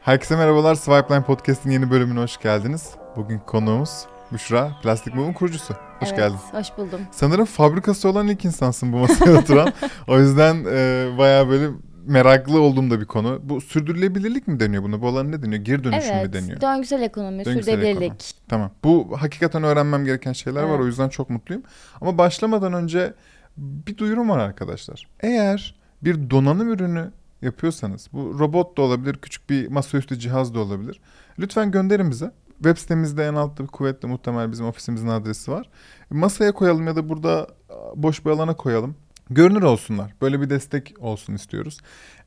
Herkese merhabalar. Swipeline Podcast'in yeni bölümüne hoş geldiniz. Bugün konuğumuz Büşra, Plastik Move'un kurucusu. Hoş evet, geldin. Hoş buldum. Sanırım fabrikası olan ilk insansın bu masaya oturan. o yüzden e, bayağı böyle meraklı olduğum da bir konu. Bu sürdürülebilirlik mi deniyor buna? Bu alan ne deniyor? Geri dönüşüm evet, mü deniyor? döngüsel ekonomi, Döngüsel sürdürülebilirlik. ekonomi. Tamam. Bu hakikaten öğrenmem gereken şeyler var. Evet. O yüzden çok mutluyum. Ama başlamadan önce bir duyurum var arkadaşlar. Eğer bir donanım ürünü yapıyorsanız, bu robot da olabilir, küçük bir masaüstü cihaz da olabilir. Lütfen gönderin bize. Web sitemizde en altta bir kuvvetle muhtemel bizim ofisimizin adresi var. Masaya koyalım ya da burada boş bir alana koyalım. Görünür olsunlar. Böyle bir destek olsun istiyoruz.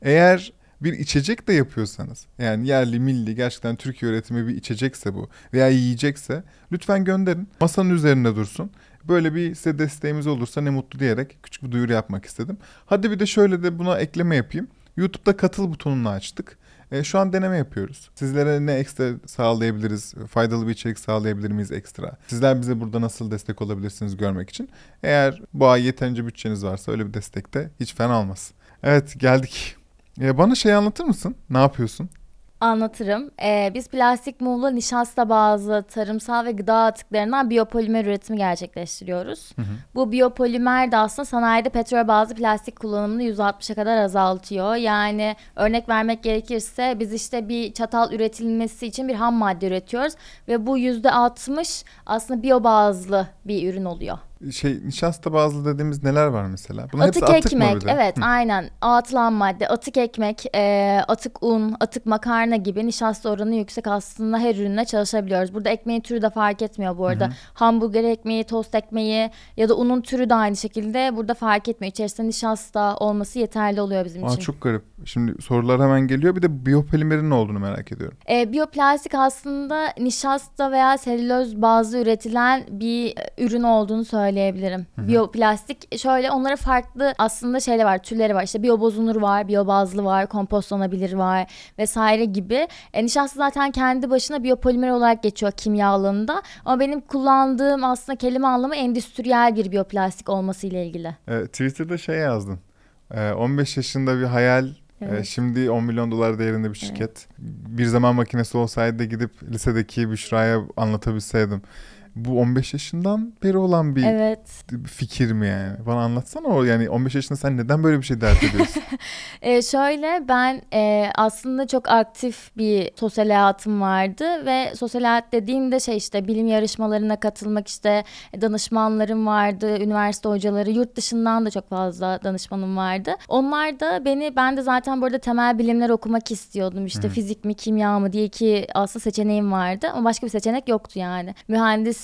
Eğer bir içecek de yapıyorsanız yani yerli milli gerçekten Türkiye üretimi bir içecekse bu veya yiyecekse lütfen gönderin. Masanın üzerinde dursun. Böyle bir size desteğimiz olursa ne mutlu diyerek küçük bir duyuru yapmak istedim. Hadi bir de şöyle de buna ekleme yapayım. YouTube'da katıl butonunu açtık. E, şu an deneme yapıyoruz. Sizlere ne ekstra sağlayabiliriz? Faydalı bir içerik sağlayabilir miyiz ekstra? Sizler bize burada nasıl destek olabilirsiniz görmek için. Eğer bu ay yeterince bütçeniz varsa öyle bir destek de hiç fena olmaz. Evet geldik. E, bana şey anlatır mısın? Ne yapıyorsun? Anlatırım. Ee, biz plastik mumla nişasta bazlı tarımsal ve gıda atıklarından biyopolimer üretimi gerçekleştiriyoruz. Hı hı. Bu biyopolimer de aslında sanayide petrol bazlı plastik kullanımını %60'a kadar azaltıyor. Yani örnek vermek gerekirse biz işte bir çatal üretilmesi için bir ham madde üretiyoruz ve bu %60 aslında biyo bazlı bir ürün oluyor. Şey nişasta bazlı dediğimiz neler var mesela? Bunun atık hepsi atık mı ekmek, bir de? evet Hı. aynen atılan madde, atık ekmek, e, atık un, atık makarna gibi nişasta oranı yüksek aslında her ürüne çalışabiliyoruz. Burada ekmeğin türü de fark etmiyor bu arada. Hı hı. Hamburger ekmeği, tost ekmeği ya da unun türü de aynı şekilde burada fark etmiyor. İçerisinde nişasta olması yeterli oluyor bizim Aa, için. çok garip. Şimdi sorular hemen geliyor. Bir de biyopolimerin ne olduğunu merak ediyorum. E, biyoplastik aslında nişasta veya selüloz bazlı üretilen bir e, ürün olduğunu söyleyebilirim. Biyoplastik şöyle onlara farklı aslında şeyler var, türleri var. İşte biyobozunur var, biyobazlı var, kompostlanabilir var vesaire gibi. E, nişasta zaten kendi başına biyopolimer olarak geçiyor kimya alanında. Ama benim kullandığım aslında kelime anlamı endüstriyel bir biyoplastik olması ile ilgili. E, Twitter'da şey yazdın. E, 15 yaşında bir hayal, e, Evet. şimdi 10 milyon dolar değerinde bir şirket. Bir zaman makinesi olsaydı da gidip lisedeki Büşra'ya anlatabilseydim. Bu 15 yaşından beri olan bir Evet. fikir mi yani? Bana anlatsana o yani 15 yaşında sen neden böyle bir şey dert ediyorsun? Ee, şöyle ben e, aslında çok aktif bir sosyal hayatım vardı ve sosyal hayat dediğimde şey işte bilim yarışmalarına katılmak işte danışmanlarım vardı, üniversite hocaları, yurt dışından da çok fazla danışmanım vardı. Onlar da beni ben de zaten burada temel bilimler okumak istiyordum işte fizik mi kimya mı diye iki aslında seçeneğim vardı ama başka bir seçenek yoktu yani.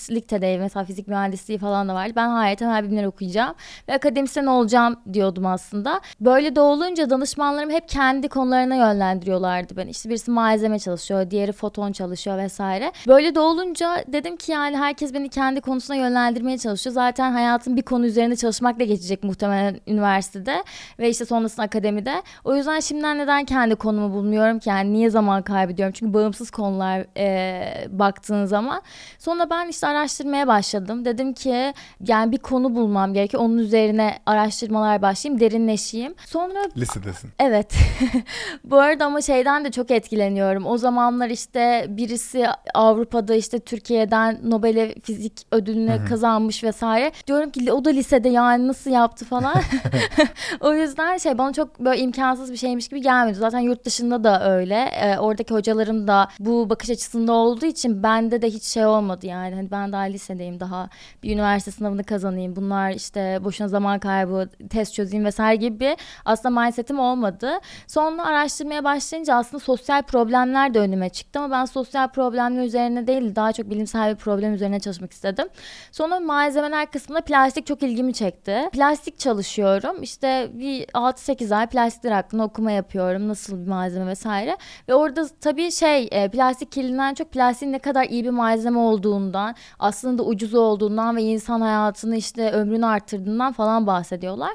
Mühendislik de değil mesela fizik mühendisliği falan da vardı. Ben hayır temel bilimler okuyacağım ve akademisyen olacağım diyordum aslında. Böyle de olunca danışmanlarım hep kendi konularına yönlendiriyorlardı beni. İşte birisi malzeme çalışıyor, diğeri foton çalışıyor vesaire. Böyle de olunca dedim ki yani herkes beni kendi konusuna yönlendirmeye çalışıyor. Zaten hayatım bir konu üzerinde çalışmakla geçecek muhtemelen üniversitede ve işte sonrasında akademide. O yüzden şimdiden neden kendi konumu bulmuyorum ki yani niye zaman kaybediyorum? Çünkü bağımsız konular e, baktığın zaman. Sonra ben işte araştırmaya başladım. Dedim ki yani bir konu bulmam gerekiyor. Onun üzerine araştırmalar başlayayım, derinleşeyim. Sonra Lisedesin. Evet. Bu arada ama şeyden de çok etkileniyorum. O zamanlar işte birisi Avrupa'da işte Türkiye'den Nobel Fizik ödülünü kazanmış vesaire. Diyorum ki o da lisede yani nasıl yaptı falan. o yüzden şey bana çok böyle imkansız bir şeymiş gibi gelmedi. Zaten yurt dışında da öyle. Ee, oradaki hocalarım da bu bakış açısında olduğu için bende de hiç şey olmadı yani. Hani ben daha lisedeyim daha bir üniversite sınavını kazanayım. Bunlar işte boşuna zaman kaybı, test çözeyim vesaire gibi bir aslında mindsetim olmadı. Sonra araştırmaya başlayınca aslında sosyal problemler de önüme çıktı ama ben sosyal problemler üzerine değil daha çok bilimsel bir problem üzerine çalışmak istedim. Sonra malzemeler kısmında plastik çok ilgimi çekti. Plastik çalışıyorum. İşte bir 6-8 ay plastikler hakkında okuma yapıyorum. Nasıl bir malzeme vesaire. Ve orada tabii şey e, plastik kirliliğinden çok plastiğin ne kadar iyi bir malzeme olduğundan aslında ucuz olduğundan ve insan hayatını işte ömrünü arttırdığından falan bahsediyorlar.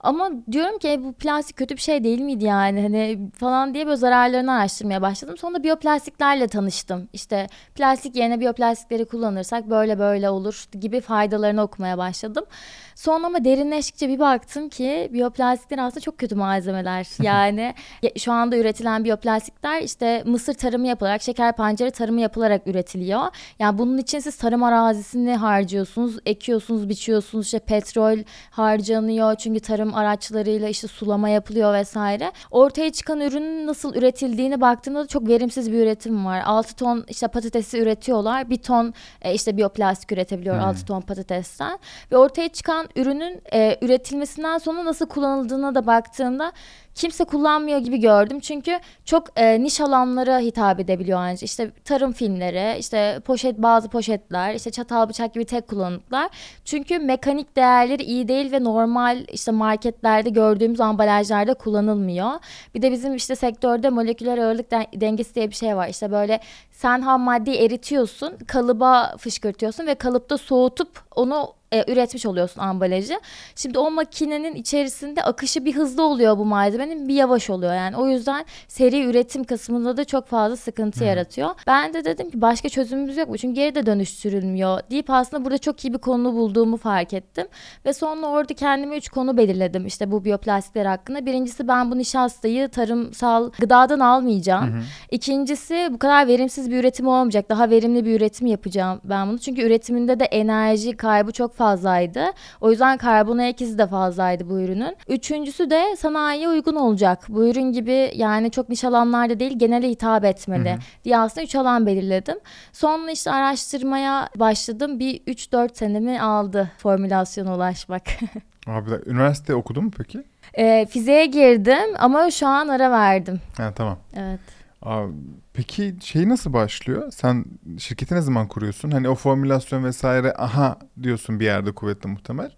Ama diyorum ki "E, bu plastik kötü bir şey değil miydi yani hani falan diye böyle zararlarını araştırmaya başladım. Sonra biyoplastiklerle tanıştım. İşte plastik yerine biyoplastikleri kullanırsak böyle böyle olur gibi faydalarını okumaya başladım. Sonra ama derinleştikçe bir baktım ki biyoplastikler aslında çok kötü malzemeler. Yani ya- şu anda üretilen biyoplastikler işte mısır tarımı yapılarak, şeker pancarı tarımı yapılarak üretiliyor. Yani bunun için siz tarım arazisini harcıyorsunuz, ekiyorsunuz, biçiyorsunuz, işte petrol harcanıyor çünkü tarım araçlarıyla işte sulama yapılıyor vesaire. Ortaya çıkan ürünün nasıl üretildiğini baktığımda da çok verimsiz bir üretim var. 6 ton işte patatesi üretiyorlar. 1 ton e, işte biyoplastik üretebiliyor Hmm. 6 ton patatesten. Ve ortaya çıkan ürünün e, üretilmesinden sonra nasıl kullanıldığına da baktığımda kimse kullanmıyor gibi gördüm. Çünkü çok e, niş alanlara hitap edebiliyor ancak. İşte tarım filmleri, işte poşet bazı poşetler, işte çatal bıçak gibi tek kullanımlıklar. Çünkü mekanik değerleri iyi değil ve normal işte marketlerde gördüğümüz ambalajlarda kullanılmıyor. Bir de bizim işte sektörde moleküler ağırlık den- dengesi diye bir şey var. İşte böyle sen ham maddeyi eritiyorsun, kalıba fışkırtıyorsun ve kalıpta soğutup onu e, üretmiş oluyorsun ambalajı. Şimdi o makinenin içerisinde akışı bir hızlı oluyor bu malzemenin bir yavaş oluyor yani. O yüzden seri üretim kısmında da çok fazla sıkıntı yaratıyor. Ben de dedim ki başka çözümümüz yok mu? Çünkü geri de dönüştürülmüyor deyip aslında burada çok iyi bir konu bulduğumu fark ettim. Ve sonra orada kendime üç konu belirledim işte bu biyoplastikler hakkında. Birincisi ben bu nişastayı tarımsal gıdadan almayacağım. İkincisi bu kadar verimsiz bir üretim olmayacak. Daha verimli bir üretim yapacağım ben bunu. Çünkü üretiminde de enerji kaybı çok fazlaydı. O yüzden karbon ayak izi de fazlaydı bu ürünün. Üçüncüsü de sanayiye uygun olacak. Bu ürün gibi yani çok niş alanlarda değil genele hitap etmeli diye aslında üç alan belirledim. Sonra işte araştırmaya başladım. Bir 3-4 senemi aldı formülasyona ulaşmak. Abi üniversite okudun mu peki? e, fiziğe girdim ama şu an ara verdim. Ha tamam. Evet. Abi, peki şey nasıl başlıyor? Sen şirketi ne zaman kuruyorsun? Hani o formülasyon vesaire aha diyorsun bir yerde kuvvetli muhtemel.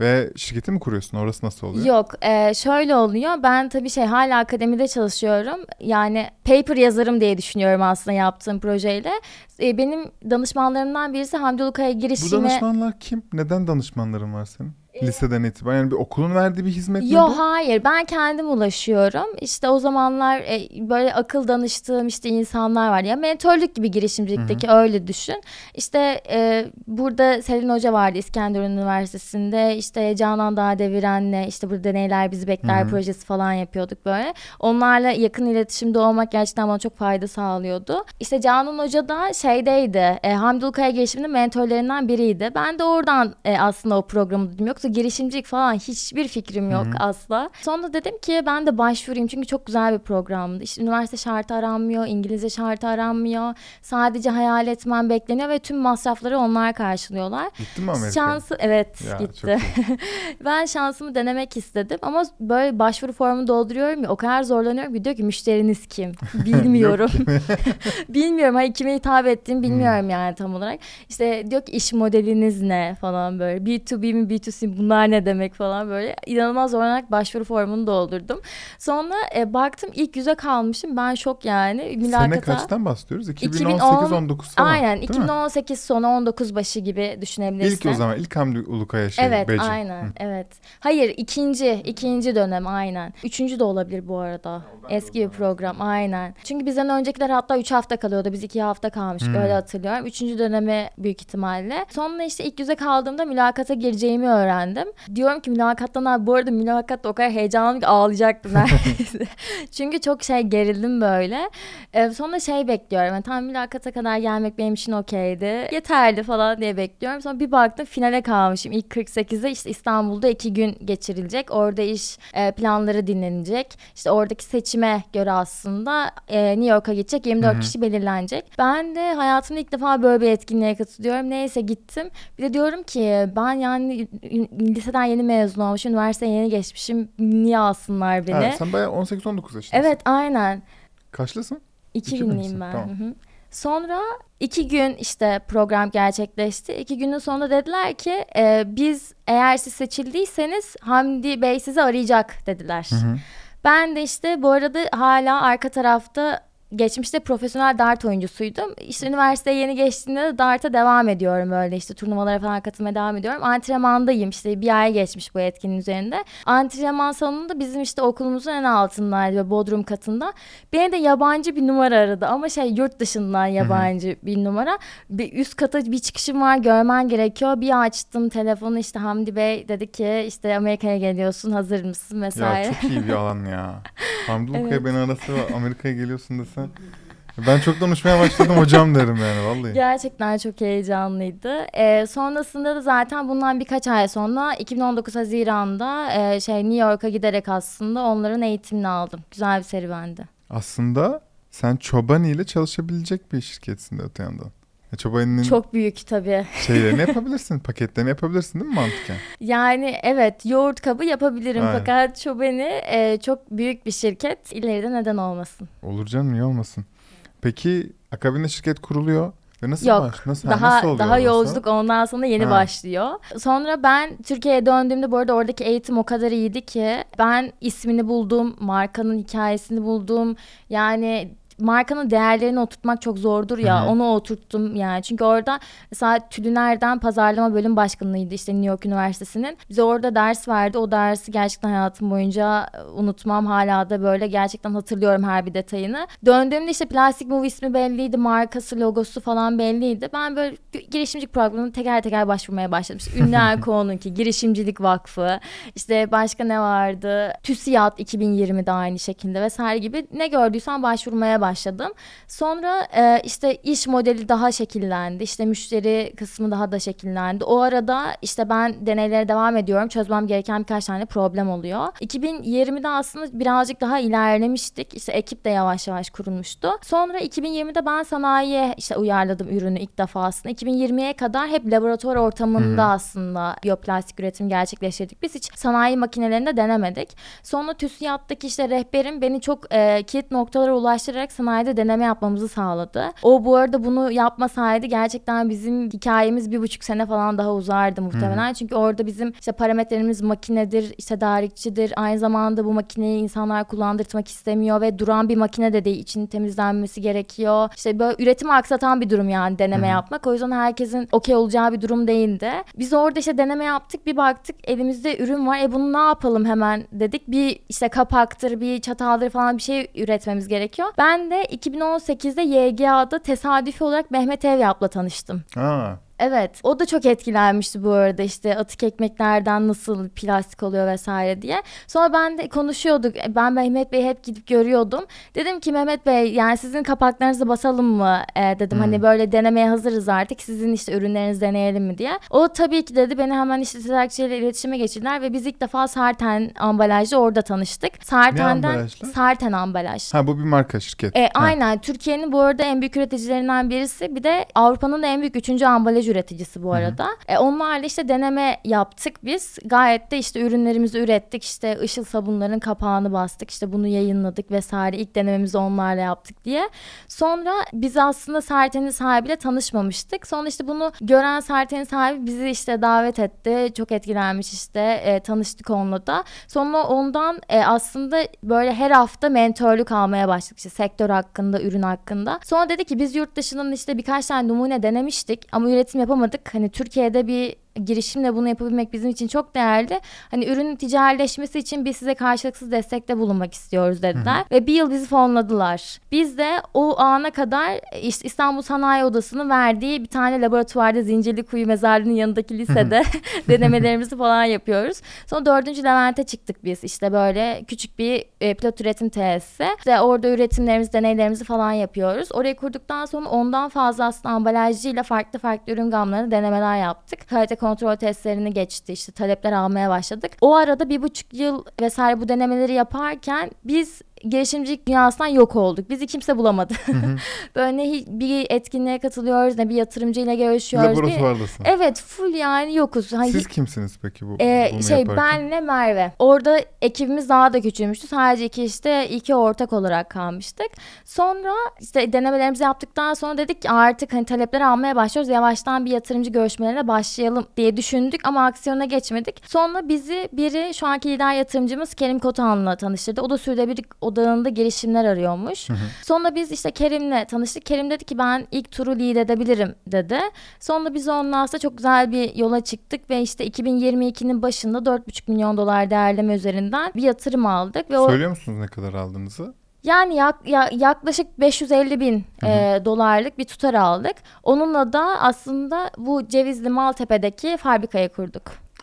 Ve şirketi mi kuruyorsun? Orası nasıl oluyor? Yok e, şöyle oluyor ben tabii şey hala akademide çalışıyorum yani paper yazarım diye düşünüyorum aslında yaptığım projeyle. E, benim danışmanlarımdan birisi Hamdi Ulukaya Bu girişime... danışmanlar kim? Neden danışmanların var senin? Liseden itibaren yani bir okulun verdiği bir hizmet mi Yo bu? hayır ben kendim ulaşıyorum. İşte o zamanlar e, böyle akıl danıştığım işte insanlar var. Ya mentörlük gibi girişimcilikteki öyle düşün. İşte e, burada Selin Hoca vardı İskenderun Üniversitesi'nde. İşte Canan Dağ Deviren'le işte burada deneyler bizi bekler Hı hı. projesi falan yapıyorduk böyle. Onlarla yakın iletişimde olmak gerçekten bana çok fayda sağlıyordu. İşte Canan Hoca da şeydeydi. E, Hamdi Ulukaya girişiminin mentorlarından biriydi. Ben de oradan e, aslında o programı duydum. Yoksa girişimcilik falan hiçbir fikrim yok asla. Sonra dedim ki ben de başvurayım çünkü çok güzel bir programdı. İşte üniversite şartı aranmıyor, İngilizce şartı aranmıyor. Sadece hayal etmen bekleniyor ve tüm masrafları onlar karşılıyorlar. Gittin mi Amerika'ya? Şansı evet Ya, gitti. ben şansımı denemek istedim ama böyle başvuru formu dolduruyorum ya o kadar zorlanıyorum ki diyor ki müşteriniz kim? Bilmiyorum. bilmiyorum hayır kime hitap ettiğimi bilmiyorum yani tam olarak. İşte diyor ki iş modeliniz ne falan böyle. B2B mi B2C bunlar ne demek falan böyle. İnanılmaz zorlanarak başvuru formunu doldurdum. Sonra e, baktım ilk yüze kalmışım. Ben şok yani. Mülakata. Sene kaçtan bahsediyoruz? 2010 2018-19 falan. Aynen değil mi? 2018 sonu 19 başı gibi düşünebilirsin. İlk o zaman ilk Hamdi Ulukaya şey Evet Becin. aynen Hı. evet. Hayır ikinci ikinci dönem aynen. Üçüncü de olabilir bu arada. Eski bir program aynen. Çünkü bizden öncekiler hatta 3 hafta kalıyordu. Biz 2 hafta kalmıştık Hmm. öyle hatırlıyorum. Üçüncü dönemi büyük ihtimalle. Sonra işte ilk yüze kaldığımda mülakata gireceğimi öğrendim. Diyorum ki mülakattan abi bu arada mülakatta o kadar heyecanlıyım ki ağlayacaktım neredeyse. Çünkü çok şey gerildim böyle. Ee, sonra şey bekliyorum. Yani tam mülakata kadar gelmek benim için okeydi. Yeterli falan diye bekliyorum. Sonra bir baktım finale kalmışım. İlk 48'de işte İstanbul'da iki gün geçirilecek. Orada iş e, planları dinlenecek. İşte oradaki seçime göre aslında e, New York'a gidecek 24 Hı hı. kişi belirlenecek. Ben de hayatımda ilk defa böyle bir etkinliğe katılıyorum. Neyse gittim. Bir de diyorum ki ben yani liseden yeni mezun olmuşum. Üniversiteye yeni geçmişim. Niye alsınlar beni? Ha, sen bayağı 18-19 yaşındasın. Evet aynen. Kaçlısın? 2000'liyim 2000'lisin, ben. tamam. Hı hı. Sonra iki gün işte program gerçekleşti. İki günün sonunda dediler ki e, biz eğer siz seçildiyseniz Hamdi Bey sizi arayacak dediler. Hı hı. Ben de işte bu arada hala arka tarafta geçmişte profesyonel dart oyuncusuydum. İşte üniversiteye yeni geçtiğimde de darta devam ediyorum öyle işte turnuvalara falan katılmaya devam ediyorum. Antrenmandayım işte bir ay geçmiş bu etkinin üzerinde. Antrenman salonunda bizim işte okulumuzun en altındaydı ve bodrum katında. Beni de yabancı bir numara aradı ama şey yurt dışından yabancı bir numara. Bir üst kata bir çıkışım var görmen gerekiyor. Bir açtım telefonu işte Hamdi Bey dedi ki işte Amerika'ya geliyorsun hazır mısın vesaire. Ya çok iyi bir alan ya. Hamdi Lukaya Evet. beni arasa ve Amerika'ya geliyorsun desen. Ben çok konuşmaya başladım hocam derim yani vallahi. Gerçekten çok heyecanlıydı. Ee, sonrasında da zaten bundan birkaç ay sonra 2019 Haziran'da e, şey New York'a giderek aslında onların eğitimini aldım. Güzel bir serüvendi. Aslında sen Çobani ile çalışabilecek bir şirketsin de öte yandan. E, Çobani'nin Çok büyük tabii. şeylerini yapabilirsin, paketlerini yapabilirsin değil mi mantıken? Yani evet yoğurt kabı yapabilirim Aynen. fakat Çobani e, çok büyük bir şirket. İleride neden olmasın? Olur canım niye olmasın? Peki akabinde şirket kuruluyor ve nasıl Yok, baş, nasıl, ha, Daha nasıl oluyor daha orası? yolculuk ondan sonra yeni Ha. başlıyor. Sonra ben Türkiye'ye döndüğümde bu arada oradaki eğitim o kadar iyiydi ki ben ismini buldum, markanın hikayesini buldum. Yani markanın değerlerini oturtmak çok zordur ya. Hı hı. Onu oturttum yani. Çünkü orada mesela Tülüner'den pazarlama bölüm başkanıydı işte New York Üniversitesi'nin. Bize orada ders verdi. O dersi gerçekten hayatım boyunca e, unutmam. Hala da böyle gerçekten hatırlıyorum her bir detayını. Döndüğümde işte Plastic Move ismi belliydi. Markası, logosu falan belliydi. Ben böyle girişimcilik programına teker teker başvurmaya başladım. İşte Ünlü Erkoğan'ınki, Girişimcilik Vakfı, işte başka ne vardı? TÜSİAD 2020'de aynı şekilde vesaire gibi ne gördüysem başvurmaya başladım. Sonra e, işte iş modeli daha şekillendi. İşte müşteri kısmı daha da şekillendi. O arada işte ben deneylere devam ediyorum. Çözmem gereken birkaç tane problem oluyor. 2020'de aslında birazcık daha ilerlemiştik. İşte ekip de yavaş yavaş kurulmuştu. Sonra 2020'de ben sanayiye işte uyarladım ürünü ilk defasında. 2020'ye kadar hep laboratuvar ortamında aslında biyoplastik üretim gerçekleştirdik. Biz hiç sanayi makinelerinde denemedik. Sonra TÜSİAD'daki işte rehberim beni çok e, kilit noktalara ulaştırarak sanayide deneme yapmamızı sağladı. O bu arada bunu yapmasaydı gerçekten bizim hikayemiz bir buçuk sene falan daha uzardı muhtemelen. Çünkü orada bizim işte parametrelerimiz makinedir, işte tarihçidir. Aynı zamanda bu makineyi insanlar kullandırtmak istemiyor ve duran bir makine de değil. için temizlenmesi gerekiyor. İşte böyle üretimi aksatan bir durum yani deneme yapmak. O yüzden herkesin okey olacağı bir durum değildi. Biz orada işte deneme yaptık. Bir baktık elimizde ürün var. E bunu ne yapalım hemen dedik. Bir işte kapaktır, bir çataldır falan bir şey üretmemiz gerekiyor. Ben de 2018'de YGA'da tesadüfi olarak Mehmet Evyap'la tanıştım. Ha, Evet. O da çok etkilenmişti bu arada işte atık ekmeklerden nasıl plastik oluyor vesaire diye. Sonra ben de konuşuyorduk. E, Ben Mehmet Bey'i hep gidip görüyordum. Dedim ki Mehmet Bey yani sizin kapaklarınızı basalım mı? E, dedim hani böyle denemeye hazırız artık. Sizin işte ürünlerinizi deneyelim mi diye. O tabii ki dedi. Beni hemen işte tedarikçiyle iletişime geçirdiler ve biz ilk defa Sarten ambalajda orada tanıştık. Sarten'den ambalajla? Sarten ambalaj. ha bu bir marka şirket. E, Ha. aynen Türkiye'nin bu arada en büyük üreticilerinden birisi bir de Avrupa'nın da en büyük üçüncü ambalaj üreticisi bu arada. E, onlarla işte deneme yaptık biz. Gayet de işte ürünlerimizi ürettik. İşte ışıl sabunların kapağını bastık. İşte bunu yayınladık vesaire. İlk denememizi onlarla yaptık diye. Sonra biz aslında Serten'in sahibiyle tanışmamıştık. Sonra işte bunu gören Serten'in sahibi bizi işte davet etti. Çok etkilenmiş işte. E, tanıştık onunla da. Sonra ondan e, aslında böyle her hafta mentörlük almaya başladık. İşte sektör hakkında, ürün hakkında. Sonra dedi ki biz yurt dışından işte birkaç tane numune denemiştik ama üretim yapamadık. Hani Türkiye'de bir girişimle bunu yapabilmek bizim için çok değerli. Hani ürünün ticarileşmesi için biz size karşılıksız destekte bulunmak istiyoruz dediler. Ve bir yıl bizi fonladılar. Biz de o ana kadar işte İstanbul Sanayi Odası'nın verdiği bir tane laboratuvarda Zincirlikuyu Mezarlığı'nın yanındaki lisede denemelerimizi falan yapıyoruz. Sonra dördüncü Levent'e çıktık biz. İşte böyle küçük bir e, pilot üretim tesisi. İşte orada üretimlerimizi, deneylerimizi falan yapıyoruz. Orayı kurduktan sonra ondan fazla aslında ambalajcıyla farklı farklı ürün gamlarında denemeler yaptık. Kalite kontrol testlerini geçti. İşte talepler almaya başladık. O arada bir buçuk yıl vesaire bu denemeleri yaparken biz girişimcilik dünyasından yok olduk. Bizi kimse bulamadı. Böyle ne bir etkinliğe katılıyoruz ne bir yatırımcıyla görüşüyoruz. Bir- Laboratuvardasın. Evet full yani yokuz. Hani Siz kimsiniz peki bu? ee, bunu şey yaparken? benle Merve. Orada ekibimiz daha da küçülmüştü. Sadece iki işte iki ortak olarak kalmıştık. Sonra işte denemelerimizi yaptıktan sonra dedik ki artık hani talepleri almaya başlıyoruz. Yavaştan bir yatırımcı görüşmelerine başlayalım diye düşündük ama aksiyona geçmedik. Sonra bizi biri şu anki lider yatırımcımız Kerim Kotan'la tanıştırdı. O da sürdürülebilirlik odağında girişimler arıyormuş. Sonra biz işte Kerim'le tanıştık. Kerim dedi ki ben ilk turu lead edebilirim dedi. Sonra biz onunla aslında çok güzel bir yola çıktık ve işte 2022'nin başında 4,5 milyon dolar değerleme üzerinden bir yatırım aldık. ve o Söylüyor musunuz ne kadar aldığınızı? yani yak- ya- yaklaşık 550 bin e, dolarlık bir tutar aldık. Onunla da aslında bu Cevizli Maltepe'deki fabrikayı kurduk.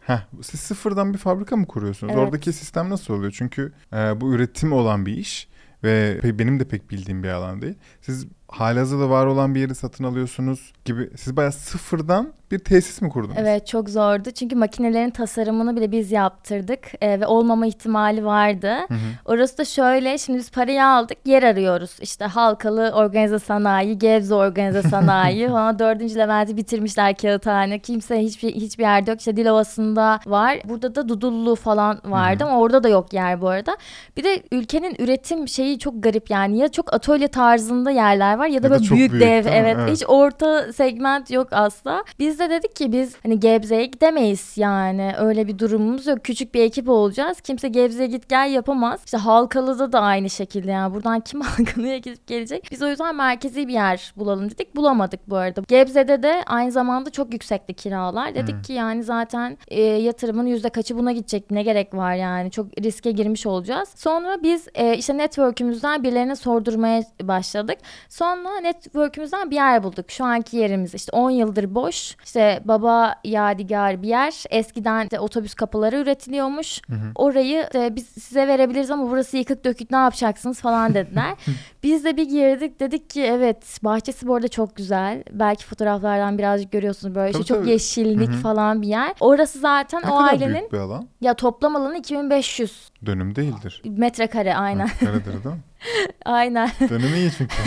Heh, siz sıfırdan bir fabrika mı kuruyorsunuz? Evet. Oradaki sistem nasıl oluyor? Çünkü e, bu üretim olan bir iş ve benim de pek bildiğim bir alan değil. Siz halihazırda var olan bir yeri satın alıyorsunuz gibi. Siz bayağı sıfırdan bir tesis mi kurdunuz? Evet çok zordu çünkü makinelerin tasarımını bile biz yaptırdık e, ve olmama ihtimali vardı. Hı hı. Orası da şöyle şimdi biz parayı aldık yer arıyoruz işte Halkalı Organize Sanayi, Gebze Organize Sanayi falan dördüncü Levent'i bitirmişler kağıthane. Kimse hiçbir, hiçbir yerde yok işte Dilovası'nda var. Burada da Dudullu falan vardı ama orada da yok yer bu arada. Bir de ülkenin üretim şeyi çok garip yani ya çok atölye tarzında yerler var ya da Ya da böyle çok büyük, büyük, dev evet, Evet. hiç orta segment yok asla. Biz de dedik ki biz hani Gebze'ye gidemeyiz yani öyle bir durumumuz yok. Küçük bir ekip olacağız. Kimse Gebze'ye git gel yapamaz. İşte Halkalı'da da aynı şekilde yani buradan kim Halkalı'ya gidip gelecek? Biz o yüzden merkezi bir yer bulalım dedik. Bulamadık bu arada. Gebze'de de aynı zamanda çok yüksekti kiralar. Dedik Hmm. ki yani zaten e, yatırımın yüzde kaçı buna gidecek ne gerek var yani çok riske girmiş olacağız. Sonra biz e, işte network'ümüzden birilerine sordurmaya başladık. Sonra network'ümüzden bir yer bulduk. Şu anki yerimiz işte 10 yıldır boş. İşte baba yadigar bir yer. Eskiden de otobüs kapıları üretiliyormuş. Hı hı. Orayı işte biz size verebiliriz ama burası yıkık dökük ne yapacaksınız falan dediler. biz de bir girdik dedik ki evet bahçesi bu arada çok güzel. Belki fotoğraflardan birazcık görüyorsunuz böyle işte Tabii, çok tabii. yeşillik Hı hı. falan bir yer. Orası zaten Ne o kadar ailenin büyük bir alan? ya toplam alanı 2500 Dönüm değildir. metrekare aynen. Karedir değil mi? aynen. Dönümü iyi çünkü.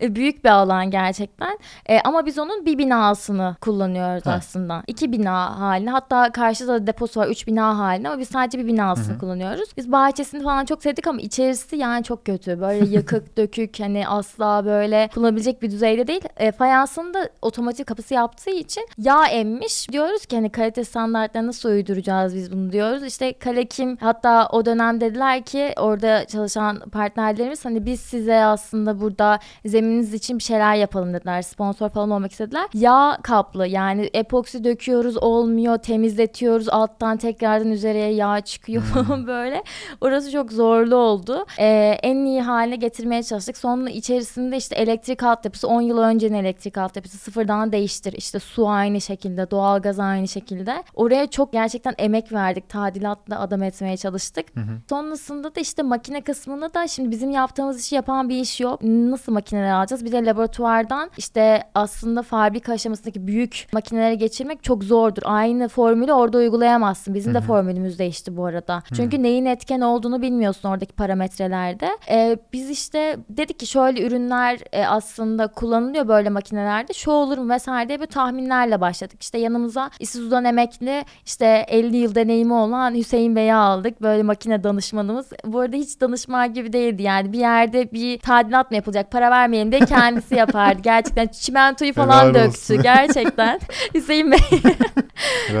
E, büyük bir alan gerçekten. E, ama biz onun bir binasını kullanıyoruz Ha. aslında. İki bina halinde. Hatta karşıda da deposu var. Üç bina halinde ama biz sadece bir binasını Hı hı. kullanıyoruz. Biz bahçesini falan çok sevdik ama içerisi yani çok kötü. Böyle yıkık dökük hani asla böyle kullanabilecek bir düzeyde değil. E, fayansını da otomatik kapısı yaptığı için yağ emmiş. Diyoruz ki hani kalite standartlarına nasıl uyduracağız biz bunu diyoruz. İşte Kalekim hatta o dönem dediler ki orada çalışan partnerlerimiz hani biz size aslında burada zemininiz için bir şeyler yapalım dediler. Sponsor falan olmak istediler. Yağ kaplı yani epoksi döküyoruz olmuyor temizletiyoruz alttan tekrardan üzerine yağ çıkıyor falan böyle. Orası çok zorlu oldu. Ee, en iyi haline getirmeye çalıştık. Sonra içerisinde işte elektrik altyapısı 10 yıl öncenin elektrik altyapısı sıfırdan değiştir. İşte su aynı şekilde doğalgaz aynı şekilde. Oraya çok gerçekten emek verdik. Tadilatla adam etmeye çalıştık. Hı hı. Sonrasında da işte makine kısmında da şimdi bizim yaptığımız işi yapan bir iş yok. Nasıl makineler alacağız? Bir de laboratuvardan işte aslında fabrika aşamasındaki büyük makinelere geçirmek çok zordur. Aynı formülü orada uygulayamazsın. Bizim de formülümüz değişti bu arada. Çünkü neyin etken olduğunu bilmiyorsun oradaki parametrelerde. Ee, biz işte dedik ki şöyle ürünler e, aslında kullanılıyor böyle makinelerde. Şu olur mu vesaire diye bir tahminlerle başladık. İşte yanımıza İSİZU'dan emekli işte 50 yıl deneyimi olan Hüseyin Bey'i aldık. Böyle makine danışmanımız. Bu arada hiç danışman gibi değildi yani. Bir yerde bir tadilat mı yapılacak para vermeyelim diye kendisi yapardı. Gerçekten çimentoyu falan Helal döktü. olsun. Gerçekten. Hüseyin Bey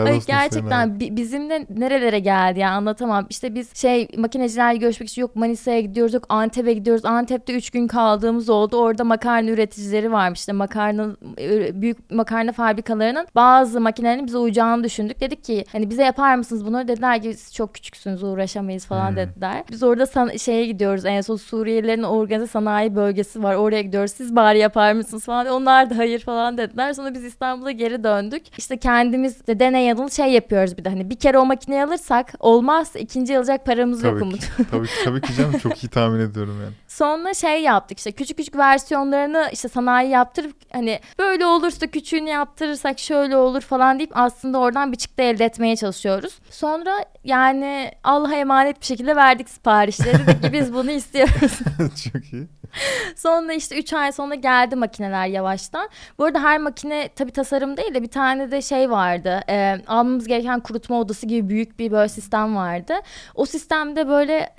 Ay, gerçekten bi- bizimle nerelere geldi ya anlatamam. İşte biz şey makinecilerle görüşmek için yok Manisa'ya gidiyoruz yok Antep'e gidiyoruz. Antep'te 3 gün kaldığımız oldu. Orada makarna üreticileri varmış. İşte makarna e, büyük makarna fabrikalarının bazı makinelerinin bize uyacağını düşündük. Dedik ki hani bize yapar mısınız bunları? Dediler ki siz çok küçüksünüz uğraşamayız falan Hmm. dediler. Biz orada san- şeye gidiyoruz. En son Suriyelilerin organize sanayi bölgesi var. Oraya gidiyoruz. Siz bari yapar mısınız falan. Onlar da hayır falan dediler. Sonra biz İstanbul'a geri döndük. İşte kendimiz de deney yanılı şey yapıyoruz bir de. Hani bir kere o makineyi alırsak olmaz. ikinci alacak paramız yok Tabii Umut. ki, tabii ki, tabii ki canım çok iyi tahmin ediyorum yani. Sonra şey yaptık işte küçük küçük versiyonlarını işte sanayi yaptırıp hani böyle olursa küçüğünü yaptırırsak şöyle olur falan deyip aslında oradan bir çıktı elde etmeye çalışıyoruz. Sonra yani Allah'a emanet bir şekilde verdik siparişleri. Dedik ki biz bunu istiyoruz. çok iyi. Sonra işte 3 ay sonra geldi makineler yavaştan. Bu arada her makine tabii tasarım değil de bir tane de şey vardı. E, almamız gereken kurutma odası gibi büyük bir böyle sistem vardı. O sistemde böyle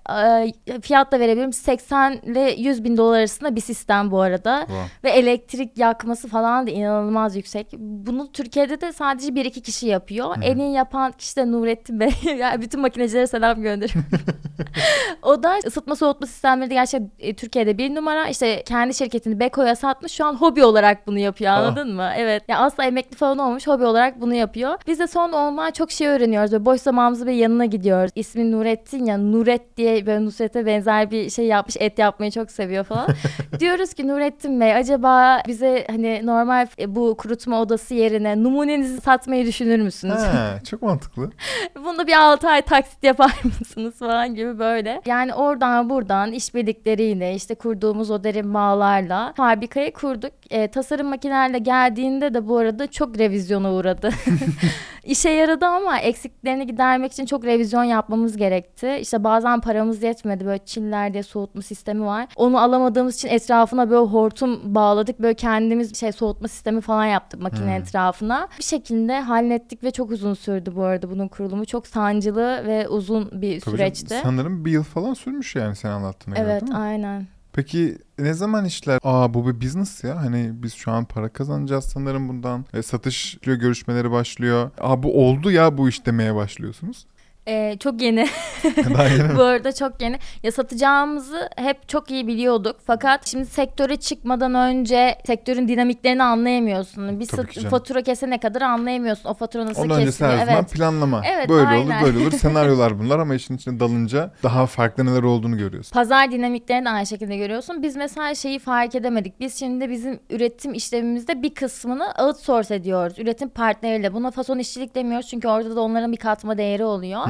e, fiyat da verebilirim. 80 ile 100 bin dolar arasında bir sistem bu arada. Wow. Ve elektrik yakması falan da inanılmaz yüksek. Bunu Türkiye'de de sadece bir iki kişi yapıyor. En iyi yapan kişi de Nurettin Bey. yani bütün makinecilere selam gönderiyorum. o da ısıtma soğutma sistemleri de gerçekten e, Türkiye'de bir numara. İşte kendi şirketini Beko'ya satmış. Şu an hobi olarak bunu yapıyor anladın mı? Evet. Ya asla emekli falan olmuş. Hobi olarak bunu yapıyor. Biz de son ondan çok şey öğreniyoruz. Böyle boş zamanımızda bir yanına gidiyoruz. İsmi Nurettin ya Nuret diye böyle Nusret'e benzer bir şey yapmış. Et yapmayı çok seviyor falan. Diyoruz ki Nurettin Bey acaba bize hani normal e, bu kurutma odası yerine numunenizi satmayı düşünür müsünüz? Ha, çok mantıklı. Bunu bir 6 ay taksit yapar mısınız falan gibi böyle. Yani oradan buradan işbirlikleriyle işte kurduğumuz o derin bağlarla fabrikayı kurduk. E, tasarım makinelerle geldiğinde de bu arada çok revizyona uğradı. İşe yaradı ama eksiklerini gidermek için çok revizyon yapmamız gerekti. İşte bazen paramız yetmedi. Böyle çiller diye soğutma sistemi var. Onu alamadığımız için etrafına böyle hortum bağladık. Böyle kendimiz şey soğutma sistemi falan yaptık makine etrafına. Bir şekilde hallettik ve çok uzun sürdü bu arada bunun kurulumu. Çok sancılı ve uzun bir Tabii süreçti. canım, sanırım bir yıl falan sürmüş yani sen anlattığına göre Evet değil mi? aynen. Peki ne zaman işler? Aa bu bir business ya. Hani biz şu an para kazanacağız sanırım bundan. E, satış görüşmeleri başlıyor. Aa bu oldu ya bu iş demeye başlıyorsunuz. Ee, çok yeni. Bu arada çok yeni. Ya satacağımızı hep çok iyi biliyorduk. Fakat şimdi sektöre çıkmadan önce sektörün dinamiklerini anlayamıyorsun. Bir Tabii sat- fatura kesene kadar anlayamıyorsun. O fatura nasıl öncesi kesiliyor. zaman Evet. planlama. Evet, böyle aynen. olur böyle olur. Senaryolar bunlar ama işin içine dalınca daha farklı neler olduğunu görüyorsun. Pazar dinamiklerini de aynı şekilde görüyorsun. Biz mesela şeyi fark edemedik. Biz şimdi bizim üretim işlemimizde bir kısmını outsource ediyoruz. Üretim partneriyle. Buna fason işçilik demiyoruz çünkü orada da onların bir katma değeri oluyor.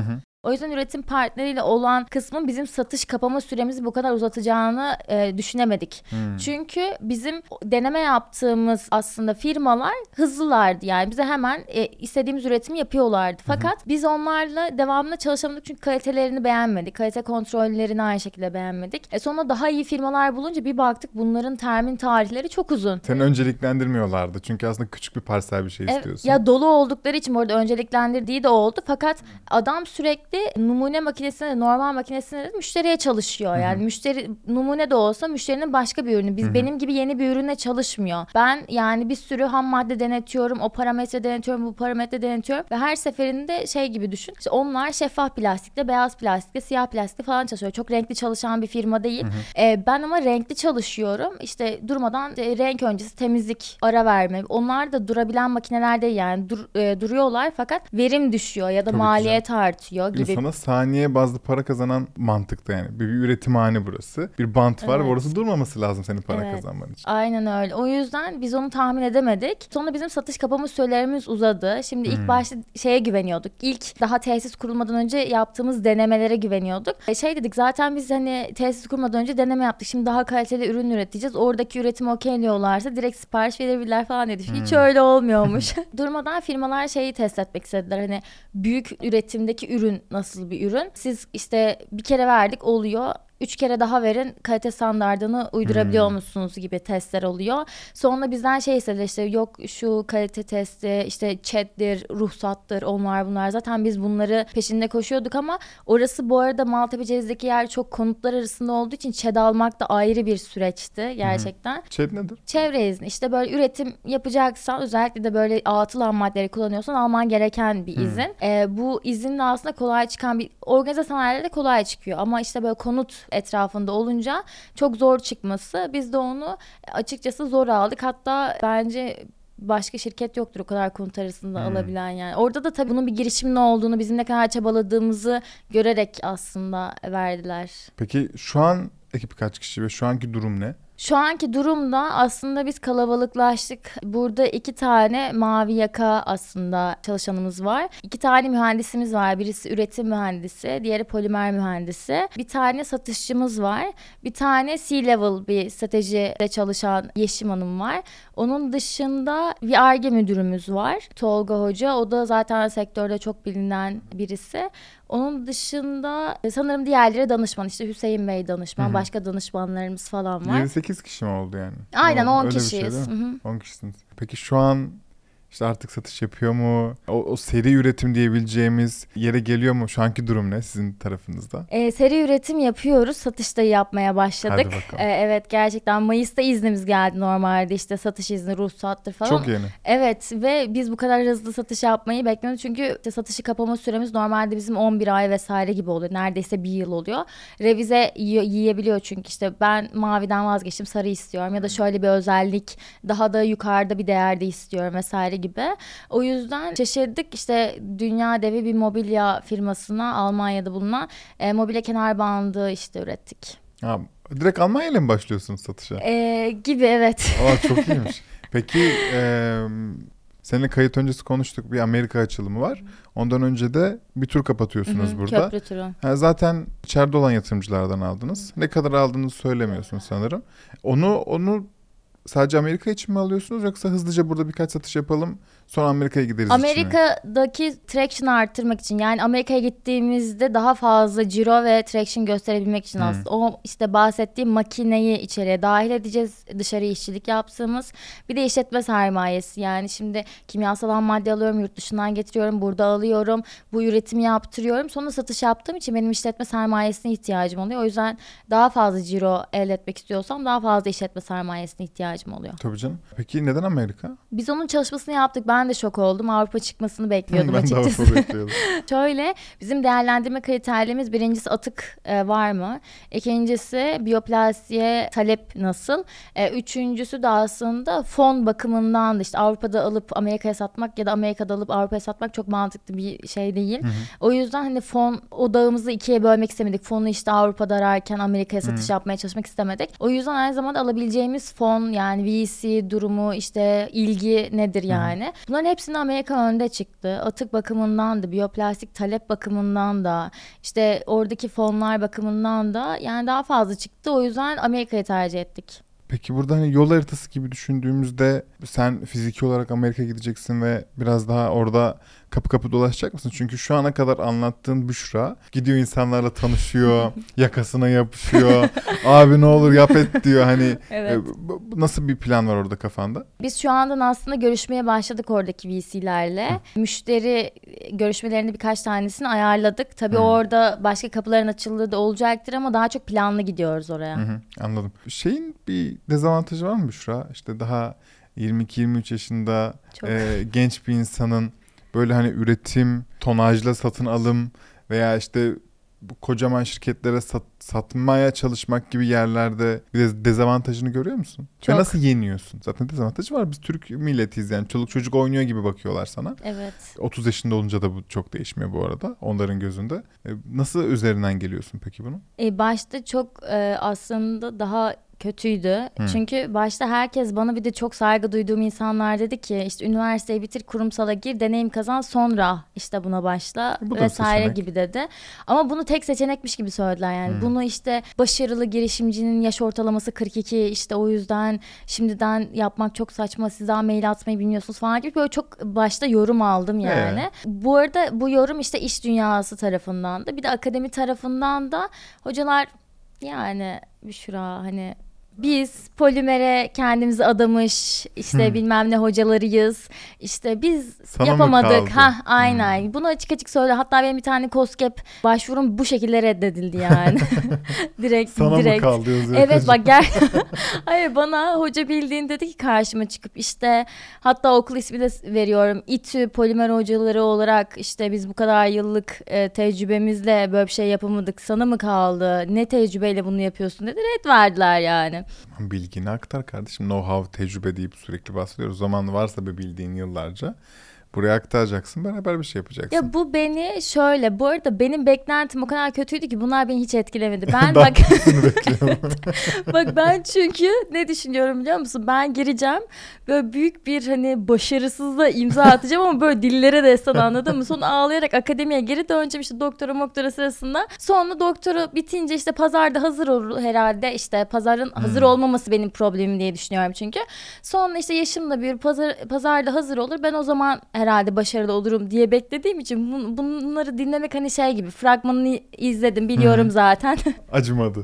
O yüzden üretim partneriyle olan kısmın bizim satış kapama süremizi bu kadar uzatacağını e, düşünemedik. Hmm. Çünkü bizim deneme yaptığımız aslında firmalar hızlılardı. Yani bize hemen e, istediğimiz üretimi yapıyorlardı. Fakat biz onlarla devamlı çalışamadık çünkü kalitelerini beğenmedik. Kalite kontrollerini aynı şekilde beğenmedik. E sonra daha iyi firmalar bulunca bir baktık bunların termin tarihleri çok uzun. Seni önceliklendirmiyorlardı. Çünkü aslında küçük bir parsel bir şey Evet, istiyorsun. ya dolu oldukları için bu arada önceliklendirdiği de oldu. Fakat adam sürekli numune makinesine de normal makinesine de müşteriye çalışıyor. Yani müşteri numune de olsa müşterinin başka bir ürünü. Biz benim gibi yeni bir ürüne çalışmıyor. Ben yani bir sürü ham madde denetiyorum. O parametre denetiyorum, bu parametre denetiyorum ve her seferinde şey gibi düşün. İşte onlar şeffaf plastikte, beyaz plastikte, siyah plastikte falan çalışıyor. Çok renkli çalışan bir firma değil. Ee, ben ama renkli çalışıyorum. İşte durmadan e, renk öncesi temizlik, ara verme. Onlar da durabilen makineler değil yani dur- e, duruyorlar fakat verim düşüyor ya da Tabii maliyet artıyor Gün gibi. Sana saniye bazlı para kazanan mantıkta yani. Bir, bir üretimhane burası. Bir bant var ve Evet. orası durmaması lazım senin para Evet. kazanman için. Aynen öyle. O yüzden biz onu tahmin edemedik. Sonra bizim satış kapama sürelerimiz uzadı. Şimdi ilk başta şeye güveniyorduk. İlk daha tesis kurulmadan önce yaptığımız denemelere güveniyorduk. E, Şey dedik zaten biz hani tesis kurmadan önce deneme yaptık. Şimdi daha kaliteli ürün üreteceğiz. Oradaki üretimi okeyliyorlarsa direkt sipariş verebilirler falan dedik. Hiç öyle olmuyormuş. Durmadan firmalar şeyi test etmek istediler. Hani büyük üretimdeki ürün nasıl bir ürün? Siz işte bir kere verdik oluyor. Üç kere daha verin kalite standartını uydurabiliyor musunuz gibi testler oluyor. Sonra bizden şey istediler işte yok şu kalite testi işte chat'tir, ruhsattır onlar bunlar. Zaten biz bunları peşinde koşuyorduk ama orası bu arada Maltepe Ceviz'deki yer çok konutlar arasında olduğu için ÇED almak da ayrı bir süreçti gerçekten. Chat nedir? Çevre izni işte böyle üretim yapacaksan özellikle de böyle atıl ham maddeleri kullanıyorsan alman gereken bir izin. Ee, bu izinle aslında kolay çıkan bir organize sanayilerde kolay çıkıyor ama işte böyle konut etrafında olunca çok zor çıkması biz de onu açıkçası zor aldık hatta bence başka şirket yoktur o kadar konut arasında alabilen yani. Orada da tabii bunun bir girişimin olduğunu, bizim ne kadar çabaladığımızı görerek aslında verdiler. Peki şu an ekip kaç kişi ve şu anki durum ne? Şu anki durumda aslında biz kalabalıklaştık. Burada iki tane mavi yaka aslında çalışanımız var. İki tane mühendisimiz var. Birisi üretim mühendisi, diğeri polimer mühendisi. Bir tane satışçımız var. Bir tane C-level bir stratejide çalışan Yeşim Hanım var. Onun dışında bir ARGE müdürümüz var. Tolga Hoca. O da zaten sektörde çok bilinen birisi. Onun dışında e, sanırım diğerleri danışman. İşte Hüseyin Bey danışman, Hı hı. başka danışmanlarımız falan var. 28 kişi mi oldu yani? Aynen O- 10 öyle şey kişiyiz. hı. 10 kişisiniz. Peki şu an işte artık satış yapıyor mu? O, o seri üretim diyebileceğimiz yere geliyor mu? Şu anki durum ne sizin tarafınızda? E, seri üretim yapıyoruz. Satışta yapmaya başladık. E, evet gerçekten Mayıs'ta iznimiz geldi normalde işte satış izni, ruhsattır falan. Çok yeni. Evet ve biz bu kadar hızlı satış yapmayı beklemiyorduk. Çünkü işte satışı kapama süremiz normalde bizim 11 ay vesaire gibi oluyor. Neredeyse bir yıl oluyor. Revize yiye- yiyebiliyor çünkü işte ben maviden vazgeçtim sarı istiyorum ya da şöyle bir özellik daha da yukarıda bir değerde istiyorum vesaire gibi. O yüzden şaşırdık işte dünya devi bir mobilya firmasına Almanya'da bulunan e, mobilya kenar bandı işte ürettik. Ha, direkt Almanya ile mi başlıyorsunuz satışa? E, gibi evet. Aa çok iyiymiş. Peki e, seninle kayıt öncesi konuştuk bir Amerika açılımı var. Ondan önce de bir tur kapatıyorsunuz Hı hı, burada. Köprü turu. Ha, zaten içeride olan yatırımcılardan aldınız. Ne kadar aldığınızı söylemiyorsunuz sanırım. Onu onu sadece Amerika için mi alıyorsunuz yoksa hızlıca burada birkaç satış yapalım sonra Amerika'ya gideriz? Amerika'daki traction arttırmak için yani Amerika'ya gittiğimizde daha fazla ciro ve traction gösterebilmek için Hmm. aslında o işte bahsettiğim makineyi içeriye dahil edeceğiz dışarı işçilik yaptığımız bir de işletme sermayesi yani şimdi kimyasal ham madde alıyorum yurt dışından getiriyorum burada alıyorum bu üretimi yaptırıyorum sonra satış yaptığım için benim işletme sermayesine ihtiyacım oluyor o yüzden daha fazla ciro elde etmek istiyorsam daha fazla işletme sermayesine ihtiyacım oluyor. Tabii canım. Peki neden Amerika? Biz onun çalışmasını yaptık ben de şok oldum Avrupa çıkmasını bekliyordum ben de açıkçası. Avrupa bekliyordum. Şöyle bizim değerlendirme kriterlerimiz birincisi atık e, var mı? İkincisi biyoplastiğe talep nasıl? E, üçüncüsü de aslında fon bakımından da işte Avrupa'da alıp Amerika'ya satmak ya da Amerika'da alıp Avrupa'ya satmak çok mantıklı bir şey değil. O yüzden hani fon odağımızı ikiye bölmek istemedik. Fonu işte Avrupa'da ararken Amerika'ya satış yapmaya çalışmak istemedik. O yüzden aynı zamanda alabileceğimiz fon yani VC durumu işte ilgi nedir yani. Bunların hepsinde Amerika önde çıktı. Atık bakımından da biyoplastik talep bakımından da işte oradaki fonlar bakımından da yani daha fazla çıktı. O yüzden Amerika'yı tercih ettik. Peki burada hani yol haritası gibi düşündüğümüzde sen fiziki olarak Amerika'ya gideceksin ve biraz daha orada kapı kapı dolaşacak mısın? Çünkü şu ana kadar anlattığın Büşra gidiyor insanlarla tanışıyor, yakasına yapışıyor. Abi ne olur yap et diyor. Hani Evet. e, nasıl bir plan var orada kafanda? Biz şu andan aslında görüşmeye başladık oradaki VC'lerle. Müşteri görüşmelerinde birkaç tanesini ayarladık. Tabii Hı. orada başka kapıların açıldığı da olacaktır ama daha çok planlı gidiyoruz oraya. Hı hı, anladım. Şeyin bir dezavantajı var mı Büşra? İşte daha 22-23 yaşında Çok. e, genç bir insanın böyle hani üretim, tonajla satın alım veya işte bu kocaman şirketlere sat- satmaya çalışmak gibi yerlerde bir de dezavantajını görüyor musun? Çok. Ve nasıl yeniyorsun? Zaten dezavantajı var. Biz Türk milletiyiz yani. Çoluk çocuk oynuyor gibi bakıyorlar sana. Evet. 30 yaşında olunca da bu çok değişmiyor bu arada onların gözünde. E, nasıl üzerinden geliyorsun peki bunu? E, başta çok e, aslında daha kötüydü. Hı. Çünkü başta herkes bana bir de çok saygı duyduğum insanlar dedi ki işte üniversiteyi bitir kurumsala gir deneyim kazan sonra işte buna başla Bu vesaire gibi dedi. Ama bunu tek seçenekmiş gibi söylediler yani. Hı. Bunu işte başarılı girişimcinin yaş ortalaması 42 işte o yüzden şimdiden yapmak çok saçma siz daha mail atmayı bilmiyorsunuz falan gibi böyle çok başta yorum aldım yani. Bu arada bu yorum işte iş dünyası tarafından da bir de akademi tarafından da hocalar yani Büşra hani biz polimere kendimizi adamış işte Hmm. bilmem ne hocalarıyız işte biz Sana yapamadık ha aynen bunu açık açık söyle hatta benim bir tane koskep başvurum bu şekilde reddedildi yani direkt Sana direkt mı kaldı? Evet bak gel. Hayır bana hoca bildiğin dedi ki karşıma çıkıp işte hatta okul ismi de veriyorum. İTÜ polimer hocaları olarak işte biz bu kadar yıllık e, tecrübemizle böyle bir şey yapamadık. Sana mı kaldı? Ne tecrübeyle bunu yapıyorsun dedi. Red verdiler yani. Bilgini aktar kardeşim. Know-how, tecrübe deyip sürekli bahsediyoruz. Zaman varsa bir bildiğin yıllarca. Buraya aktaracaksın. Beraber bir şey yapacaksın. Ya bu beni şöyle bu arada benim beklentim o kadar kötüydü ki bunlar beni hiç etkilemedi. Ben bak. Bak ben çünkü ne düşünüyorum biliyor musun? Ben gireceğim böyle büyük bir hani başarısızla imza atacağım ama böyle dillere destan anladın mı? Sonra ağlayarak akademiye geri döneceğim işte doktora moktora sırasında. Sonra doktora bitince işte pazarda hazır olur herhalde. İşte pazarın hazır olmaması benim problemim diye düşünüyorum çünkü. Sonra işte yaşım da bir pazar, pazarda hazır olur. Ben o zaman herhalde başarılı olurum diye beklediğim için bun- bunları dinlemek hani şey gibi fragmanını izledim biliyorum Hı. zaten. Acımadı.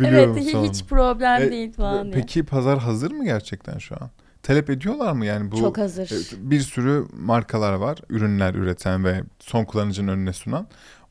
Biliyorum evet sonunu. hiç problem E, değil falan diye. Peki pazar hazır mı gerçekten şu an? Talep ediyorlar mı yani bu? Çok hazır. e, Bir sürü markalar var, ürünler üreten ve son kullanıcının önüne sunan.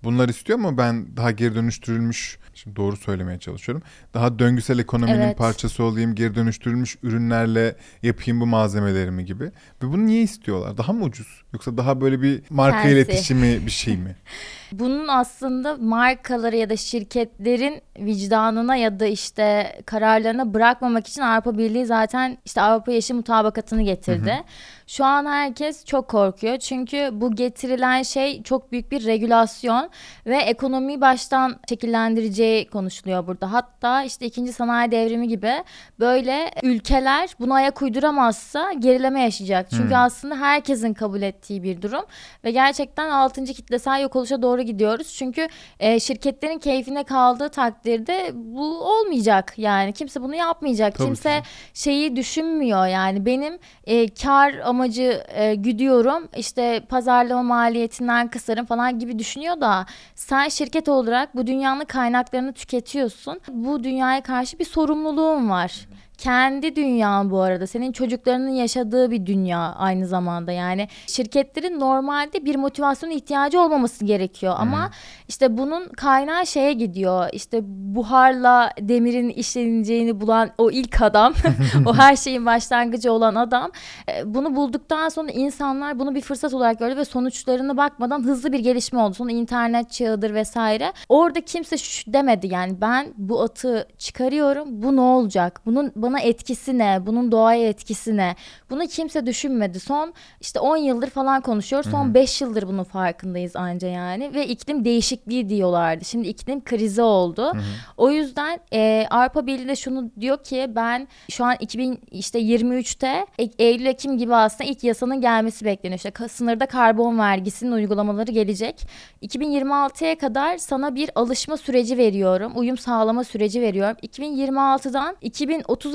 Bunlar istiyor mu? Ben daha geri dönüştürülmüş, şimdi doğru söylemeye çalışıyorum. Daha döngüsel ekonominin Evet. parçası olayım, geri dönüştürülmüş ürünlerle yapayım bu malzemelerimi gibi. Ve bunu niye istiyorlar? Daha mı ucuz? Yoksa daha böyle bir marka Fancy. iletişimi bir şey mi? Bunun aslında markaları ya da şirketlerin vicdanına ya da işte kararlarına bırakmamak için Avrupa Birliği zaten işte Avrupa Yeşil Mutabakatı'nı getirdi. Şu an herkes çok korkuyor çünkü bu getirilen şey çok büyük bir regülasyon ve ekonomiyi baştan şekillendireceği konuşuluyor burada. Hatta işte ikinci sanayi devrimi gibi böyle ülkeler buna ayak uyduramazsa gerileme yaşayacak. Çünkü Hmm. aslında herkesin kabul ettiği bir durum ve gerçekten 6. kitlesel yok oluşa doğru gidiyoruz. Çünkü e, şirketlerin keyfine kaldığı takdirde bu olmayacak. Yani kimse bunu yapmayacak. Tabii kimse ki. şeyi düşünmüyor. Yani benim e, kar amacı e, güdüyorum. İşte pazarlama maliyetinden kısarım falan gibi düşünüyor da sen şirket olarak bu dünyanın kaynaklarını tüketiyorsun. Bu dünyaya karşı bir sorumluluğun var. Kendi dünyan bu arada. Senin çocuklarının yaşadığı bir dünya aynı zamanda. Yani şirketlerin normalde bir motivasyon ihtiyacı olmaması gerekiyor. Ama işte bunun kaynağı şeye gidiyor. İşte buharla demirin işleneceğini bulan o ilk adam. o her şeyin başlangıcı olan adam. e, Bunu bulduktan sonra insanlar bunu bir fırsat olarak gördü ve sonuçlarına bakmadan hızlı bir gelişme oldu. Sonra internet çağıdır vesaire. Orada kimse şu demedi yani ben bu atı çıkarıyorum. Bu ne olacak? Bunun bana etkisi ne? Bunun doğaya etkisi ne? Bunu kimse düşünmedi. Son işte 10 yıldır falan konuşuyoruz. Son 5 yıldır bunun farkındayız anca yani. Ve iklim değişikliği diyorlardı. Şimdi iklim krizi oldu. O yüzden e, Avrupa Birliği de şunu diyor ki ben şu an 2000 işte 23'te E- Eylül Ekim gibi aslında ilk yasanın gelmesi bekleniyor. İşte sınırda karbon vergisinin uygulamaları gelecek. 2026'ya kadar sana bir alışma süreci veriyorum. Uyum sağlama süreci veriyorum. 2026'dan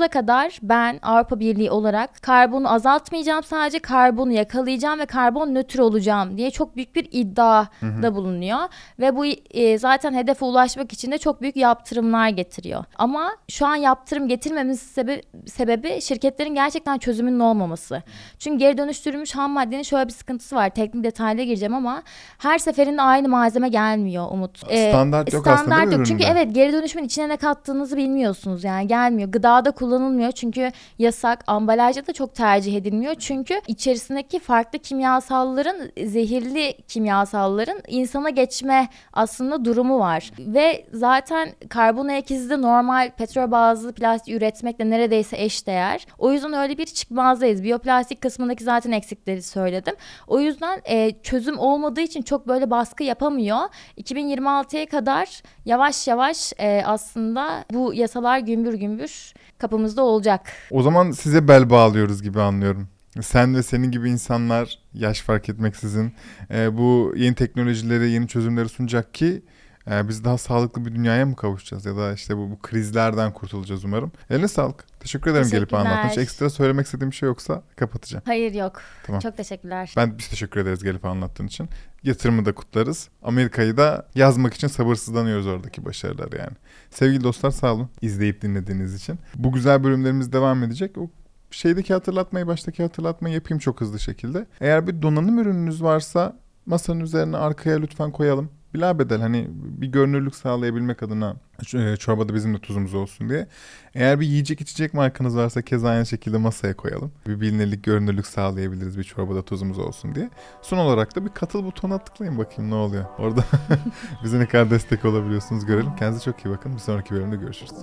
2030'a kadar ben Avrupa Birliği olarak karbonu azaltmayacağım. Sadece karbonu yakalayacağım ve karbon nötr olacağım diye çok büyük bir iddiada bulunuyor. Ve bu e, zaten hedefe ulaşmak için de çok büyük yaptırımlar getiriyor. Ama şu an yaptırım getirmemizin sebebi, sebebi şirketlerin gerçekten çözümünün olmaması. Çünkü geri dönüştürülmüş ham maddenin şöyle bir sıkıntısı var. Teknik detaylara gireceğim ama her seferinde aynı malzeme gelmiyor Umut. Ee, Standart yok aslında değil mi yok. Çünkü evet geri dönüşümün içine ne kattığınızı bilmiyorsunuz yani gelmiyor. Gıdada kullanılmıyor çünkü yasak. Ambalajda da çok tercih edilmiyor. Çünkü içerisindeki farklı kimyasalların zehirli kimyasalların insana geçme aslında durumu var. Ve zaten karbon ayak izi de normal petrol bazlı plastik üretmekle neredeyse eşdeğer. O yüzden öyle bir çıkmazdayız. Biyoplastik kısmındaki zaten eksikleri söyledim. O yüzden e, çözüm olmadığı için çok böyle baskı yapamıyor. 2026'ya kadar yavaş yavaş e, aslında bu yasalar gümbür gümbür kapımızda olacak. O zaman size bel bağlıyoruz gibi anlıyorum. Sen ve senin gibi insanlar yaş fark etmeksizin e, bu yeni teknolojileri, yeni çözümleri sunacak ki e, biz daha sağlıklı bir dünyaya mı kavuşacağız ya da işte bu, bu krizlerden kurtulacağız umarım. Eline sağlık. Teşekkür ederim gelip anlattığın için. Ekstra söylemek istediğim bir şey yoksa kapatacağım. Hayır yok. Tamam. Çok teşekkürler. Ben biz teşekkür ederiz gelip anlattığın için. Yatırımı da kutlarız. Amerika'yı da yazmak için sabırsızlanıyoruz oradaki başarıları yani. Sevgili dostlar sağ olun izleyip dinlediğiniz için. Bu güzel bölümlerimiz devam edecek. O şeydeki hatırlatmayı, baştaki hatırlatmayı yapayım çok hızlı şekilde. Eğer bir donanım ürününüz varsa masanın üzerine arkaya lütfen koyalım. Bilabedel hani bir görünürlük sağlayabilmek adına e, çorbada bizim de tuzumuz olsun diye. Eğer bir yiyecek içecek markanız varsa keza aynı şekilde masaya koyalım. Bir bilinirlik, görünürlük sağlayabiliriz bir çorbada tuzumuz olsun diye. Son olarak da bir katıl butonuna tıklayın bakayım ne oluyor. Orada bize ne kadar destek olabiliyorsunuz görelim. Kendinize çok iyi bakın. Bir sonraki bölümde görüşürüz.